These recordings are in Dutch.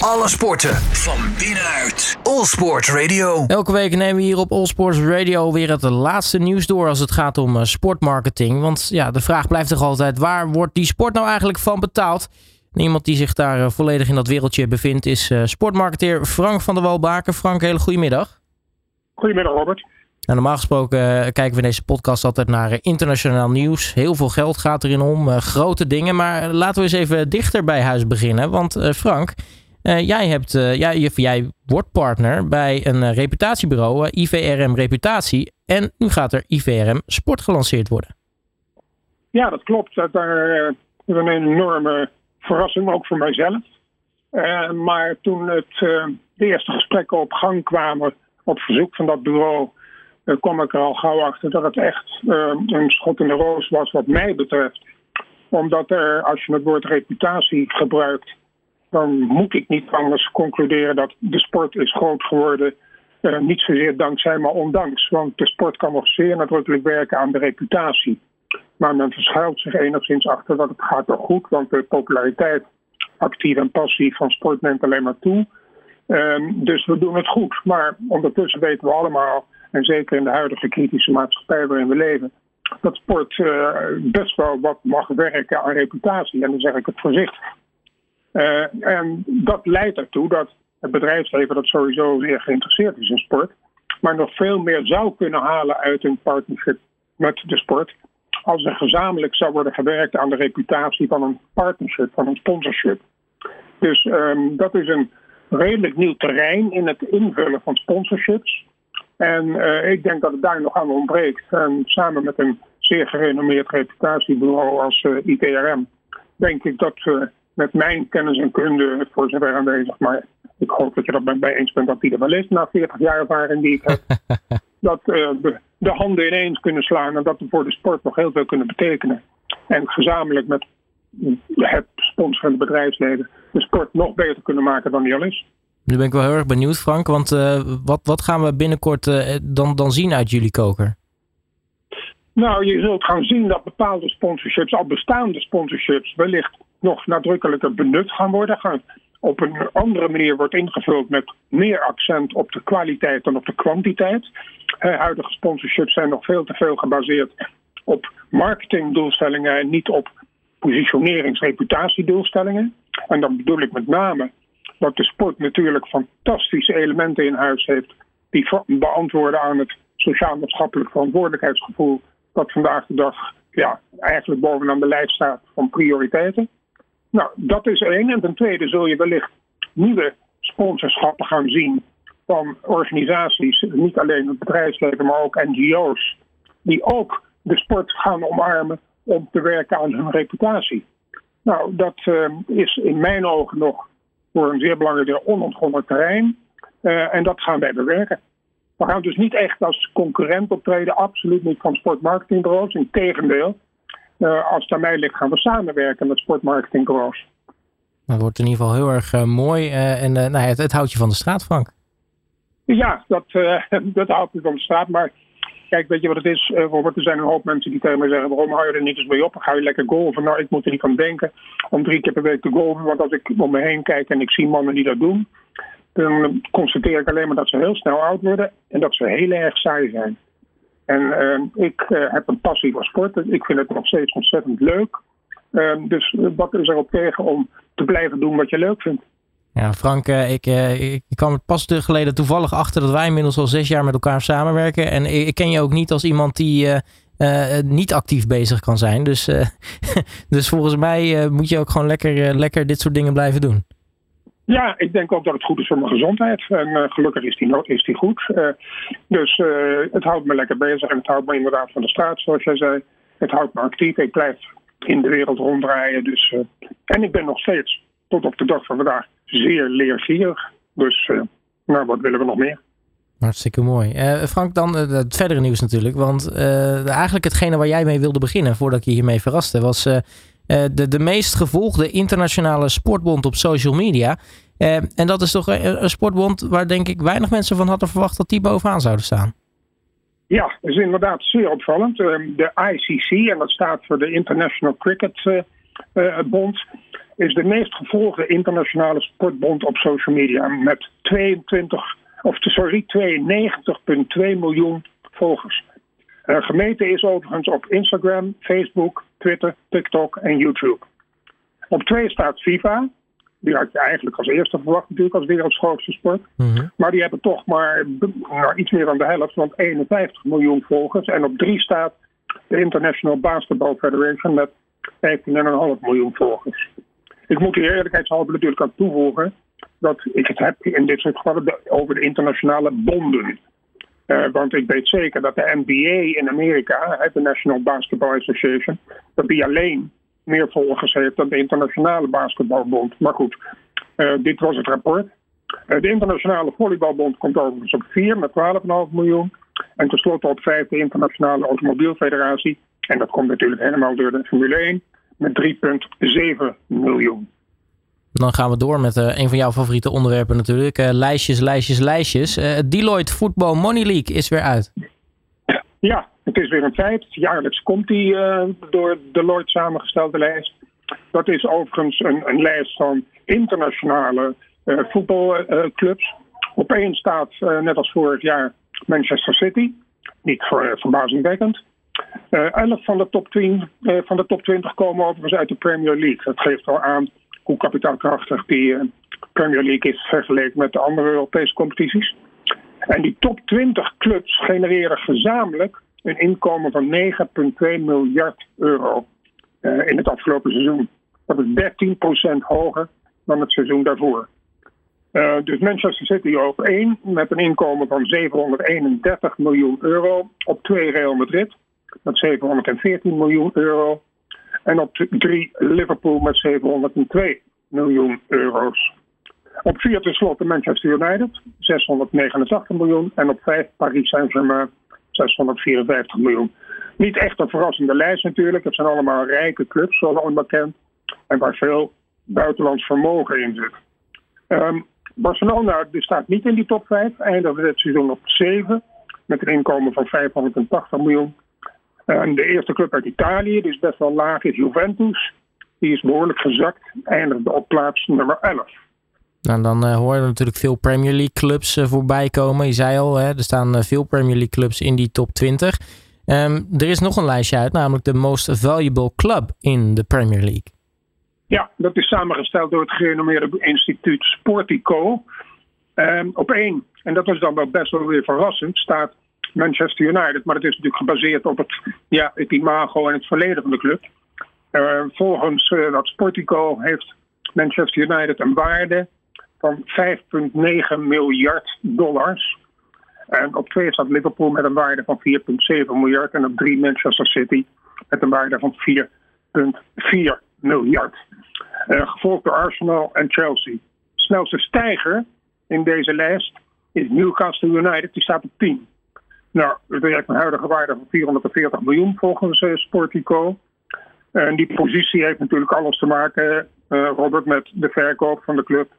Alle sporten van binnenuit. All Sport Radio. Elke week nemen we hier op All Sports Radio weer het laatste nieuws door als het gaat om uh, sportmarketing. Want ja, de vraag blijft toch altijd: waar wordt die sport nou eigenlijk van betaald? Iemand die zich daar uh, volledig in dat wereldje bevindt is uh, sportmarketeer Frank van der Walbaken. Frank, hele goedemiddag. Goedemiddag, Robert. Nou, normaal gesproken kijken we in deze podcast altijd naar internationaal nieuws. Heel veel geld gaat erin om, grote dingen. Maar laten we eens even dichter bij huis beginnen. Want Frank, uh, jij, hebt, uh, jij, jij wordt partner bij een uh, reputatiebureau, IVRM Reputatie. En nu gaat er IVRM Sport gelanceerd worden. Ja, dat klopt. Dat is een enorme verrassing, ook voor mijzelf. maar toen het, de eerste gesprekken op gang kwamen op verzoek van dat bureau, kwam ik er al gauw achter dat het echt een schot in de roos was wat mij betreft. Omdat er, als je het woord reputatie gebruikt, dan moet ik niet anders concluderen dat de sport is groot geworden. Uh, niet zozeer dankzij, maar ondanks. Want de sport kan nog zeer nadrukkelijk werken aan de reputatie. Maar men verschuilt zich enigszins achter dat het gaat wel goed, want de populariteit, actief en passief van sport neemt alleen maar toe. Um, dus we doen het goed. Maar ondertussen weten we allemaal, en zeker in de huidige kritische maatschappij waarin we leven, dat sport uh, best wel wat mag werken aan reputatie. En dan zeg ik het voorzichtig. Uh, en dat leidt ertoe dat het bedrijfsleven dat sowieso zeer geïnteresseerd is in sport, maar nog veel meer zou kunnen halen uit een partnership met de sport. Als er gezamenlijk zou worden gewerkt aan de reputatie van een partnership, van een sponsorship. Dus um, dat is een redelijk nieuw terrein in het invullen van sponsorships. En uh, ik denk dat het daar nog aan ontbreekt. En samen met een zeer gerenommeerd reputatiebureau als uh, ITRM, denk ik dat met mijn kennis en kunde voor zover aanwezig. Maar ik hoop dat je dat met mij eens bent dat die er wel is na 40 jaar ervaring die ik heb. dat uh, de, de, handen ineens kunnen slaan en dat we voor de sport nog heel veel kunnen betekenen. En gezamenlijk met het sponsorende bedrijfsleden de sport nog beter kunnen maken dan die al is. Nu ben ik wel heel erg benieuwd, Frank. Want uh, wat, wat gaan we binnenkort uh, dan, dan zien uit jullie koker? Nou, je zult gaan zien dat bepaalde sponsorships, al bestaande sponsorships, wellicht nog nadrukkelijker benut gaan worden. Op een andere manier wordt ingevuld met meer accent op de kwaliteit dan op de kwantiteit. Uh, huidige sponsorships zijn nog veel te veel gebaseerd op marketingdoelstellingen en niet op positionerings-reputatiedoelstellingen. En dan bedoel ik met name dat de sport natuurlijk fantastische elementen in huis heeft die beantwoorden aan het sociaal-maatschappelijk verantwoordelijkheidsgevoel dat vandaag de dag ja, eigenlijk bovenaan de lijst staat van prioriteiten. Nou, dat is één. En ten tweede zul je wellicht nieuwe sponsorschappen gaan zien van organisaties, niet alleen het bedrijfsleven, maar ook NGO's, die ook de sport gaan omarmen om te werken aan hun reputatie. Nou, dat uh, is in mijn ogen nog voor een zeer belangrijk onontgonnen terrein. Uh, en dat gaan wij bewerken. We gaan dus niet echt als concurrent optreden, absoluut niet van sportmarketingbureaus. Integendeel, als het aan mij ligt, gaan we samenwerken met sportmarketingbureaus. Dat wordt in ieder geval heel erg uh, mooi uh, en nou, het, het, houdt je van de straat, Frank. Ja, dat, dat houdt me van de straat. Maar kijk, weet je wat het is, Robert? Er zijn een hoop mensen die tegen mij zeggen: waarom hou je er niet eens mee op? Ga je lekker golven? Nou, ik moet er niet van denken om drie keer per week te golven. Want als ik om me heen kijk en ik zie mannen die dat doen, dan constateer ik alleen maar dat ze heel snel oud worden en dat ze heel erg saai zijn. En uh, ik uh, heb een passie voor sport. Ik vind het nog steeds ontzettend leuk. Uh, dus wat is erop tegen om te blijven doen wat je leuk vindt? Ja, Frank, ik, ik kwam pas geleden toevallig achter dat wij inmiddels al zes jaar met elkaar samenwerken. En ik, ik ken je ook niet als iemand die niet actief bezig kan zijn. Dus, dus volgens mij moet je ook gewoon lekker, lekker dit soort dingen blijven doen. Ja, ik denk ook dat het goed is voor mijn gezondheid. En uh, gelukkig is die, is die goed. Uh, dus uh, het houdt me lekker bezig en het houdt me inderdaad van de straat, zoals jij zei. Het houdt me actief. Ik blijf in de wereld ronddraaien. Dus, en ik ben nog steeds, tot op de dag van vandaag, zeer leergierig. Dus nou, wat willen we nog meer? Hartstikke mooi. Frank, dan het verdere nieuws natuurlijk. Want eigenlijk hetgene waar jij mee wilde beginnen, voordat ik je hiermee verraste, was de, de meest gevolgde internationale sportbond op social media. Uh, en dat is toch een, een, sportbond waar denk ik weinig mensen van hadden verwacht dat die bovenaan zouden staan. Ja, dat is inderdaad zeer opvallend. Uh, de ICC, en dat staat voor de International Cricket Bond, is de meest gevolgde internationale sportbond op social media met 22, of sorry, 92,2 miljoen volgers. Gemeten is overigens op Instagram, Facebook, Twitter, TikTok en YouTube. Op twee staat FIFA. Die had je eigenlijk als eerste verwacht natuurlijk als wereldgrootste sport. Mhm. Maar die hebben toch maar nou, iets meer dan de helft, want 51 miljoen volgers. En op drie staat de International Basketball Federation met 15,5 miljoen volgers. Ik moet hier eerlijkheidshalve natuurlijk aan toevoegen dat ik het heb in dit soort gevallen over de internationale bonden. Uh, want ik weet zeker dat de NBA in Amerika, de National Basketball Association, dat die alleen meer volgers heeft dan de Internationale Basketbalbond. Maar goed, uh, dit was het rapport. Uh, de Internationale Volleybalbond komt overigens op 4 met 12,5 miljoen. En tenslotte op 5 de Internationale Automobielfederatie. En dat komt natuurlijk helemaal door de Formule 1 met 3,7 miljoen. Dan gaan we door met uh, een van jouw favoriete onderwerpen natuurlijk. Uh, lijstjes, lijstjes, lijstjes. Uh, Deloitte Football Money League is weer uit. Ja, het is weer een feit. Jaarlijks komt die door Deloitte samengestelde lijst. Dat is overigens een, een lijst van internationale voetbalclubs. Op één staat, net als vorig jaar, Manchester City. Niet ver, verbazingwekkend. Uh, 11 van de, top 10, uh, van de top 20 komen overigens uit de Premier League. Dat geeft al aan hoe kapitaalkrachtig die uh, Premier League is vergeleken met de andere Europese competities. En die top 20 clubs genereren gezamenlijk een inkomen van 9,2 miljard euro in het afgelopen seizoen. Dat is 13% hoger dan het seizoen daarvoor. Uh, dus Manchester City op 1 met een inkomen van 731 miljoen euro. Op 2 Real Madrid met 714 miljoen euro. En op 3 Liverpool met 702 miljoen euro's. Op 4 tenslotte Manchester United 689 miljoen. En op 5 Paris Saint-Germain 654 miljoen. Niet echt een verrassende lijst natuurlijk. Het zijn allemaal rijke clubs, zoals allemaal bekend. En waar veel buitenlands vermogen in zit. Um, Barcelona staat niet in die top 5. Eindigde dit seizoen op 7. Met een inkomen van 580 miljoen. En de eerste club uit Italië, die is best wel laag, is Juventus. Die is behoorlijk gezakt. Eindigde op plaats nummer 11. Nou, dan uh, horen we natuurlijk veel Premier League clubs uh, voorbij komen. Je zei al, hè, er staan uh, veel Premier League clubs in die top 20. Um, er is nog een lijstje uit, namelijk de Most Valuable Club in de Premier League. Ja, dat is samengesteld door het gerenommeerde instituut Sportico. Um, op één, en dat is dan wel best wel weer verrassend, staat Manchester United. Maar het is natuurlijk gebaseerd op het, ja, het imago en het verleden van de club. Uh, volgens dat Sportico heeft Manchester United een waarde van 5,9 miljard dollars. En op twee staat Liverpool met een waarde van 4,7 miljard. En op drie Manchester City met een waarde van 4,4 miljard. Uh, gevolgd door Arsenal en Chelsea. Snelste stijger in deze lijst is Newcastle United, die staat op 10. Nou, dat heeft een huidige waarde van 440 miljoen volgens uh, Sportico. En die positie heeft natuurlijk alles te maken, uh, Robert, met de verkoop van de club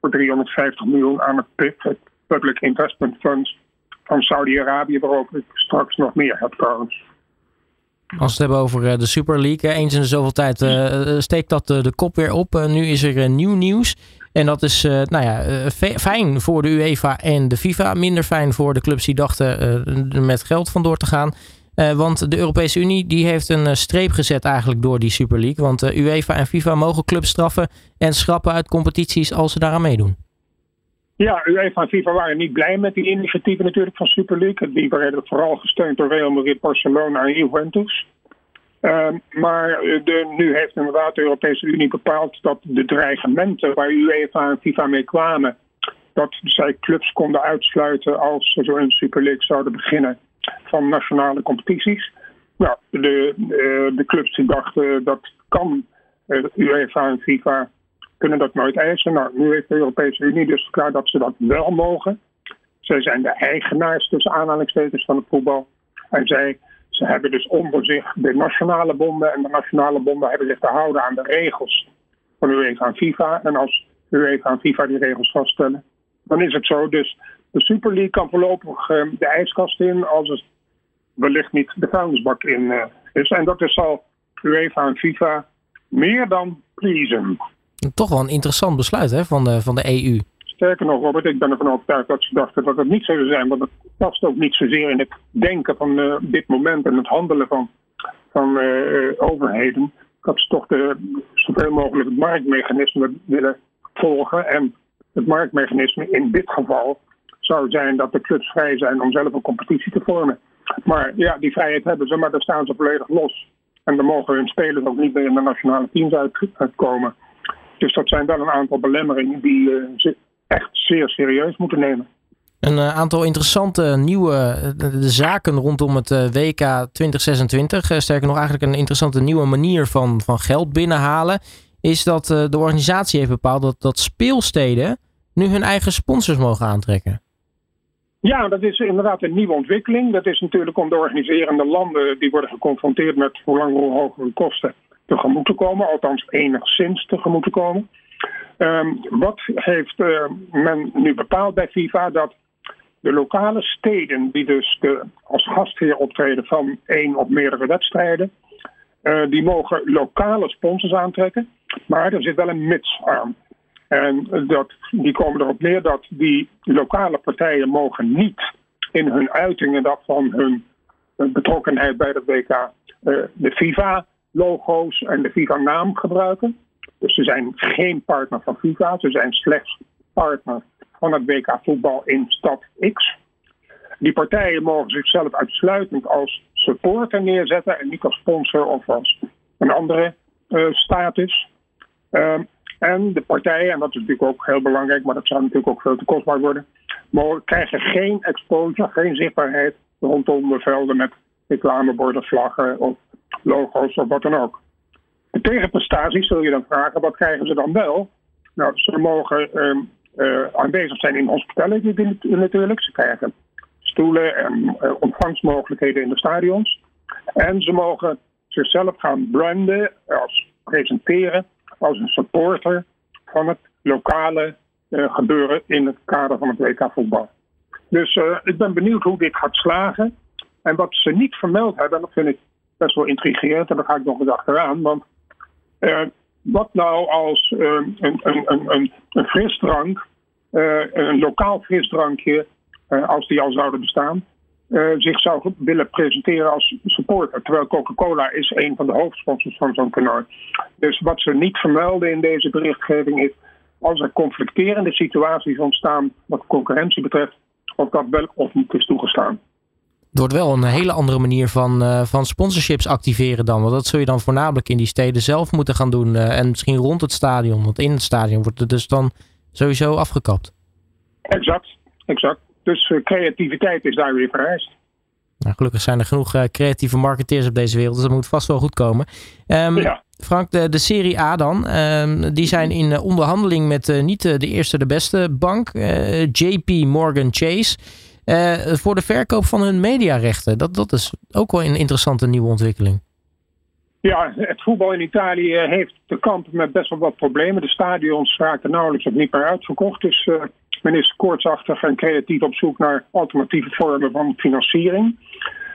voor 350 miljoen aan het PIF, het Public Investment Funds van Saudi-Arabië, waarover ik straks nog meer heb trouwens. Als we het hebben over de Super League, eens in de zoveel tijd steekt dat de kop weer op. nu is er nieuw nieuws. En dat is uh, nou ja, fijn voor de UEFA en de FIFA. Minder fijn voor de clubs die dachten uh, met geld vandoor te gaan. Uh, want de Europese Unie die heeft een streep gezet eigenlijk door die Super League. Want UEFA en FIFA mogen clubs straffen en schrappen uit competities als ze daaraan meedoen. Ja, UEFA en FIFA waren niet blij met die initiatieven natuurlijk van Super League. Die werden vooral gesteund door Real Madrid, Barcelona en Juventus. Uh, maar de, nu heeft inderdaad de Europese Unie bepaald dat de dreigementen waar UEFA en FIFA mee kwamen, dat zij clubs konden uitsluiten als ze zo een Super League zouden beginnen van nationale competities. Nou, de, de, de clubs die dachten dat kan UEFA en FIFA kunnen dat nooit eisen. Nou, nu heeft de Europese Unie dus verklaard dat ze dat wel mogen. Zij zijn de eigenaars tussen aanhalingstekens van het voetbal. En zij ze hebben dus onder zich de nationale bonden. En de nationale bonden hebben zich te houden aan de regels van UEFA en FIFA. En als UEFA en FIFA die regels vaststellen, dan is het zo. Dus de Super League kan voorlopig uh, de ijskast in als het wellicht niet de vuilnisbak in uh, is. En dat is zal UEFA en FIFA meer dan pleasen. Toch wel een interessant besluit hè, van, de, van de EU. Sterker nog, Robert, ik ben ervan overtuigd dat ze dachten dat het niet zou zijn. Want het past ook niet zozeer in het denken van uh, dit moment en het handelen van, van uh, overheden. Dat ze toch de, zoveel mogelijk het marktmechanisme willen volgen. En het marktmechanisme in dit geval zou zijn dat de clubs vrij zijn om zelf een competitie te vormen. Maar ja, die vrijheid hebben ze, maar daar staan ze volledig los. En dan mogen hun spelers ook niet meer in de nationale teams uitkomen. Dus dat zijn wel een aantal belemmeringen die echt zeer serieus moeten nemen. Een uh, aantal interessante nieuwe de zaken rondom het WK 2026. sterker nog, eigenlijk een interessante nieuwe manier van, van geld binnenhalen. Is dat de organisatie heeft bepaald dat, dat speelsteden nu hun eigen sponsors mogen aantrekken. Ja, dat is inderdaad een nieuwe ontwikkeling. Dat is natuurlijk om de organiserende landen die worden geconfronteerd met hoe langer hoe hogere kosten tegemoet te komen, althans enigszins tegemoet te komen. Um, wat heeft uh, men nu bepaald bij FIFA? Dat de lokale steden, die dus de, als gastheer optreden van één of meerdere wedstrijden, uh, die mogen lokale sponsors aantrekken. Maar er zit wel een mits aan. En dat, die komen erop neer dat die lokale partijen mogen niet in hun uitingen dat van hun betrokkenheid bij het WK de FIFA-logo's en de FIFA-naam gebruiken. Dus ze zijn geen partner van FIFA, ze zijn slechts partner van het WK voetbal in stad X. Die partijen mogen zichzelf uitsluitend als supporter neerzetten en niet als sponsor of als een andere uh, status. Uh, en de partijen, en dat is natuurlijk ook heel belangrijk, maar dat zou natuurlijk ook veel te kostbaar worden, krijgen geen exposure, geen zichtbaarheid rondom de velden met reclameborden, vlaggen of logo's of wat dan ook. De tegenprestaties zul je dan vragen, wat krijgen ze dan wel? Nou, ze mogen uh, uh, aanwezig zijn in hospitality natuurlijk. Ze krijgen stoelen en uh, ontvangstmogelijkheden in de stadions. En ze mogen zichzelf gaan branden, als presenteren als een supporter van het lokale uh, gebeuren in het kader van het WK voetbal. Dus ik ben benieuwd hoe dit gaat slagen. En wat ze niet vermeld hebben, dat vind ik best wel intrigerend. En daar ga ik nog eens achteraan. Want uh, wat nou als een, een, een, een, frisdrank, een lokaal frisdrankje, als die al zouden bestaan, zich zou willen presenteren als supporter. Terwijl Coca-Cola is een van de hoofdsponsors van zo'n toernooi. Dus wat ze niet vermelden in deze berichtgeving is... als er conflicterende situaties ontstaan wat concurrentie betreft... of dat wel of niet is toegestaan. Het wordt wel een hele andere manier van, uh, van sponsorships activeren dan. Want dat zul je dan voornamelijk in die steden zelf moeten gaan doen. Uh, en misschien rond het stadion. Want in het stadion wordt het dus dan sowieso afgekapt. Exact, exact. Dus uh, creativiteit is daar weer vereist. Nou, gelukkig zijn er genoeg creatieve marketeers op deze wereld, dus dat moet vast wel goed komen. Um, ja. Frank, de, de Serie A dan, um, die zijn in onderhandeling met niet de eerste de beste bank, JP Morgan Chase, voor de verkoop van hun mediarechten. Dat, dat is ook wel een interessante nieuwe ontwikkeling. Ja, het voetbal in Italië heeft te kampen met best wel wat problemen. De stadions raken nauwelijks of niet meer uitverkocht. Dus men is koortsachtig en creatief op zoek naar alternatieve vormen van financiering.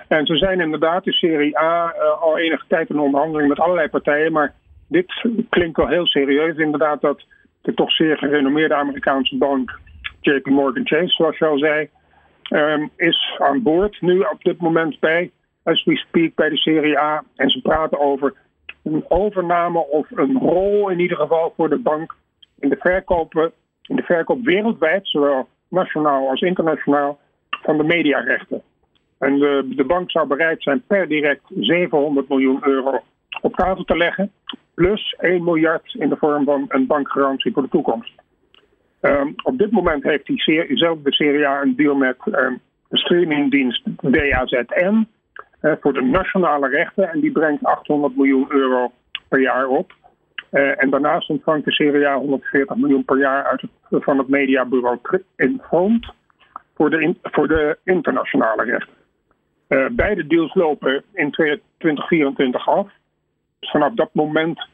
En ze zijn inderdaad in Serie A al enige tijd in onderhandeling met allerlei partijen. Maar dit klinkt wel heel serieus. Inderdaad, dat de toch zeer gerenommeerde Amerikaanse bank JP Morgan Chase, zoals je al zei, um, is aan boord nu op dit moment bij, as we speak, bij de Serie A. En ze praten over een overname of een rol in ieder geval voor de bank in de verkopen in de verkoop wereldwijd, zowel nationaal als internationaal, van de mediarechten. En de, de bank zou bereid zijn per direct 700 miljoen euro op tafel te leggen, plus 1 miljard in de vorm van een bankgarantie voor de toekomst. Um, op dit moment heeft diezelfde Serie A een deal met um, de streamingdienst DAZN voor de nationale rechten en die brengt 800 miljoen euro per jaar op. Uh, en daarnaast ontvangt de Serie A 140 miljoen per jaar uit het, van het mediabureau Infront voor de, voor de internationale rechten. Uh, beide deals lopen in 2024 af. Dus vanaf dat moment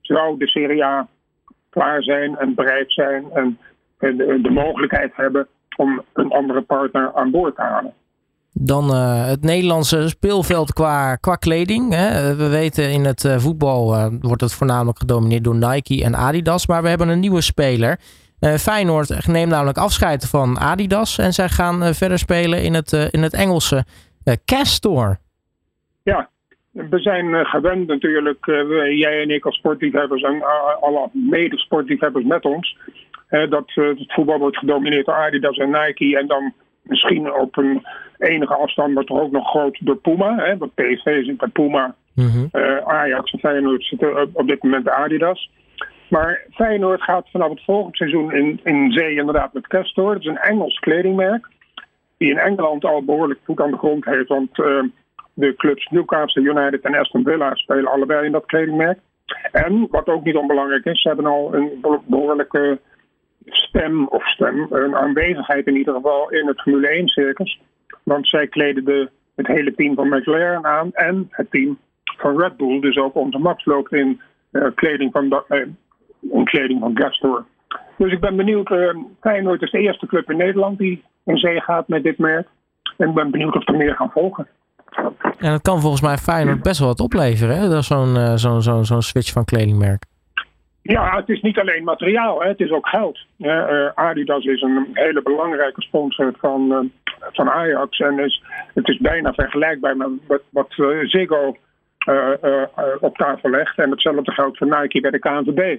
zou de Serie A klaar zijn en bereid zijn en de, de mogelijkheid hebben om een andere partner aan boord te halen. Dan uh, het Nederlandse speelveld qua, qua kleding. Hè. We weten in het uh, voetbal uh, wordt het voornamelijk gedomineerd door Nike en Adidas. Maar we hebben een nieuwe speler. Feyenoord neemt namelijk afscheid van Adidas. En zij gaan verder spelen in het, in het Engelse Castor. Ja, we zijn gewend natuurlijk, jij en ik als sportliefhebbers en alle mede-sportliefhebbers met ons, dat het voetbal wordt gedomineerd door Adidas en Nike. En dan misschien op een enige afstand, maar toch ook nog groot door Puma. Hè, want PSV zit bij Puma. Mm Ajax en Feyenoord zitten op dit moment bij Adidas. Maar Feyenoord gaat vanaf het volgende seizoen in, in zee inderdaad met Castor. Dat is een Engels kledingmerk. Die in Engeland al behoorlijk voet aan de grond heeft. Want uh, de clubs Newcastle United en Aston Villa spelen allebei in dat kledingmerk. En wat ook niet onbelangrijk is, ze hebben al een behoorlijke stem of stem, een aanwezigheid in ieder geval in het Formule 1 circus. Want zij kleden de, het hele team van McLaren aan en het team van Red Bull. Dus ook onze Max loopt in uh, kleding van, uh, van Gastor. Dus ik ben benieuwd. Uh, Feyenoord is de eerste club in Nederland die in zee gaat met dit merk. En ik ben benieuwd of er meer gaan volgen. En dat kan volgens mij Feyenoord best wel wat opleveren. Hè? Dat is zo'n zo'n zo'n zo'n switch van kledingmerk. Ja, het is niet alleen materiaal, hè, het is ook geld. Uh, Adidas is een hele belangrijke sponsor van, uh, van Ajax. En is, het is bijna vergelijkbaar met wat, uh, Ziggo op tafel legt. En hetzelfde geldt voor Nike bij de KNVB.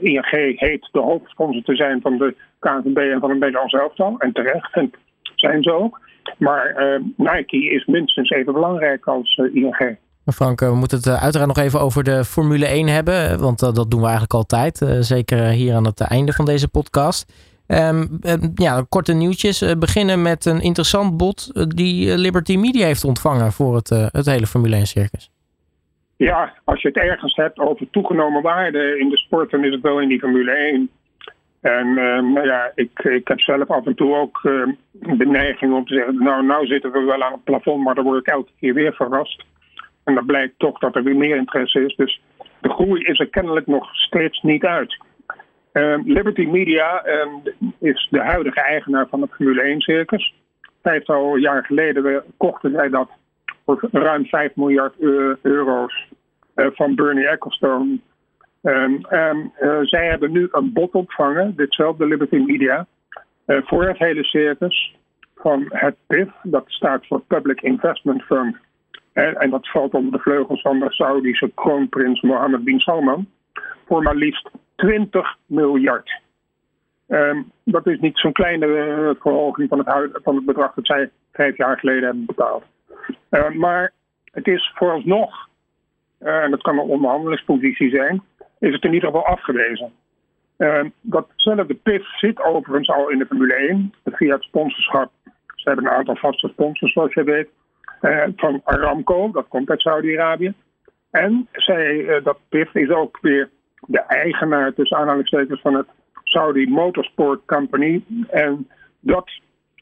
ING heet de hoofdsponsor te zijn van de KNVB en van het Nederlands elftal. En terecht, en zijn ze ook. Maar Nike is minstens even belangrijk als ING. Frank, we moeten het eh, uiteraard nog even over de Formule 1 hebben. Want eh, dat doen we eigenlijk altijd. Eh, zeker hier aan het einde van deze podcast. Um, ja, korte nieuwtjes. beginnen met een interessant bod die Liberty Media heeft ontvangen voor het, het hele Formule 1 circus. Ja, als je het ergens hebt over toegenomen waarde in de sport, dan is het wel in die Formule 1. En nou ja, ik, ik heb zelf af en toe ook de neiging om te zeggen, nou, nou zitten we wel aan het plafond, maar dan word ik elke keer weer verrast. En dan blijkt toch dat er weer meer interesse is. Dus de groei is er kennelijk nog steeds niet uit. Uh, Liberty Media uh, is de huidige eigenaar van het Formule 1 circus. Vijftal jaar geleden kochten zij dat voor ruim 5 miljard euro's uh, van Bernie Ecclestone. Um, zij hebben nu een bod ontvangen, ditzelfde Liberty Media, voor het hele circus van het PIF, dat staat voor Public Investment Fund en dat valt onder de vleugels van de Saudische kroonprins Mohammed bin Salman. Voor maar liefst 20 miljard. Um, dat is niet zo'n kleine uh, verhoging van het, van het bedrag dat zij vijf jaar geleden hebben betaald. Uh, maar het is vooralsnog, uh, en dat kan een onderhandelingspositie zijn, is het in ieder geval afgewezen. Ehm, datzelfde PIF zit overigens al in de Formule 1 via het sponsorschap. Ze hebben een aantal vaste sponsors, zoals je weet. Eh, van Aramco, dat komt uit Saudi-Arabië. En zij, eh, dat PIF is ook weer de eigenaar tussen aanhalingstekens van het Saudi Motorsport Company. En dat,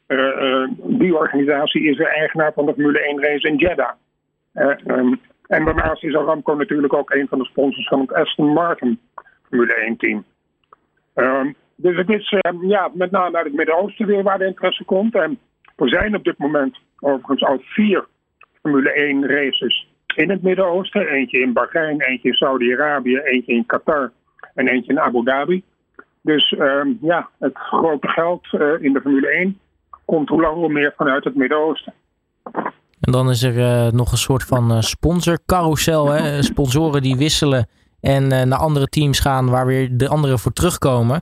uh, die organisatie is de eigenaar van de Formule 1 race in Jeddah. Um, en daarnaast is Aramco natuurlijk ook een van de sponsors van het Aston Martin Formule 1 team. Um, dus het is uh, ja, met name uit het Midden-Oosten weer waar de interesse komt. En er zijn op dit moment overigens al vier Formule 1 races in het Midden-Oosten. Eentje in Bahrein, eentje in Saudi-Arabië, eentje in Qatar en eentje in Abu Dhabi. Dus uh, ja, het grote geld uh, in de Formule 1 komt hoe lang hoe meer vanuit het Midden-Oosten. En dan is er uh, nog een soort van sponsorcarousel. Hè? Sponsoren die wisselen en naar andere teams gaan waar weer de anderen voor terugkomen.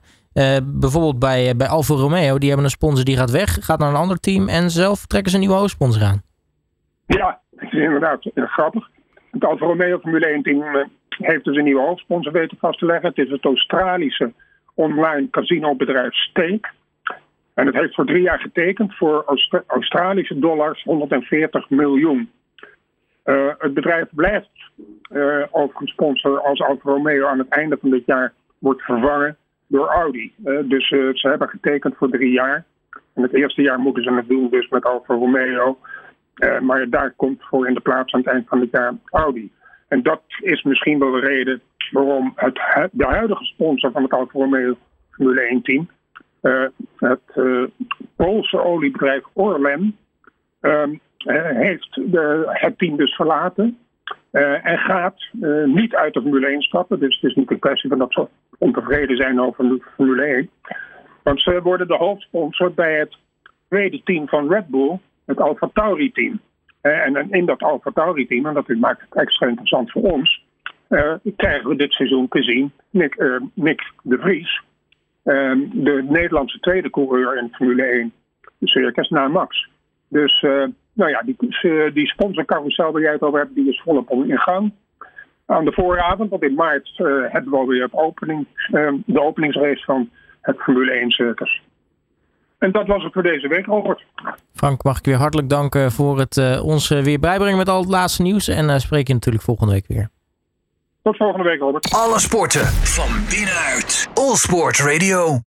bijvoorbeeld bij, bij Alfa Romeo, die hebben een sponsor die gaat weg, gaat naar een ander team en zelf trekken ze een nieuwe hoofdsponsor aan. Ja, het is inderdaad grappig. Het Alfa Romeo Formule 1 team eh, heeft dus een nieuwe hoofdsponsor weten vast te leggen. Het is het Australische online casinobedrijf Stake. En het heeft voor drie jaar getekend voor Australische dollars 140 miljoen. Uh, het bedrijf blijft uh, sponsor als Alfa Romeo aan het einde van dit jaar wordt vervangen door Audi. Dus ze hebben getekend voor drie jaar. En het eerste jaar moeten ze het doen dus met Alfa Romeo. Uh, maar daar komt voor in de plaats aan het eind van het jaar Audi. En dat is misschien wel de reden waarom het, de huidige sponsor van het Alfa Formule 1 team, uh, het uh, Poolse oliebedrijf Orlen, um, heeft de, het team dus verlaten. en gaat niet uit de Formule 1 stappen. Dus het is niet een kwestie van dat ze ontevreden zijn over de Formule 1. Want ze worden de hoofdsponsor bij het tweede team van Red Bull, het Alfa Tauri team. En in dat Alfa Tauri team, en dat maakt het extra interessant voor ons, uh, krijgen we dit seizoen te zien Nick, uh, Nick de Vries, uh, de Nederlandse tweede coureur in Formule 1 circus na Max. Dus nou ja, die, die sponsorcarousel waar jij het over hebt, die is volop in gang. Aan de vooravond, want in maart hebben we alweer opening, de openingsrace van het Formule 1 circus. En dat was het voor deze week, Robert. Frank, mag ik weer hartelijk danken voor het uh, ons weer bijbrengen met al het laatste nieuws. En uh, spreek je natuurlijk volgende week weer. Tot volgende week, Robert. Alle sporten van binnenuit. All Sport Radio.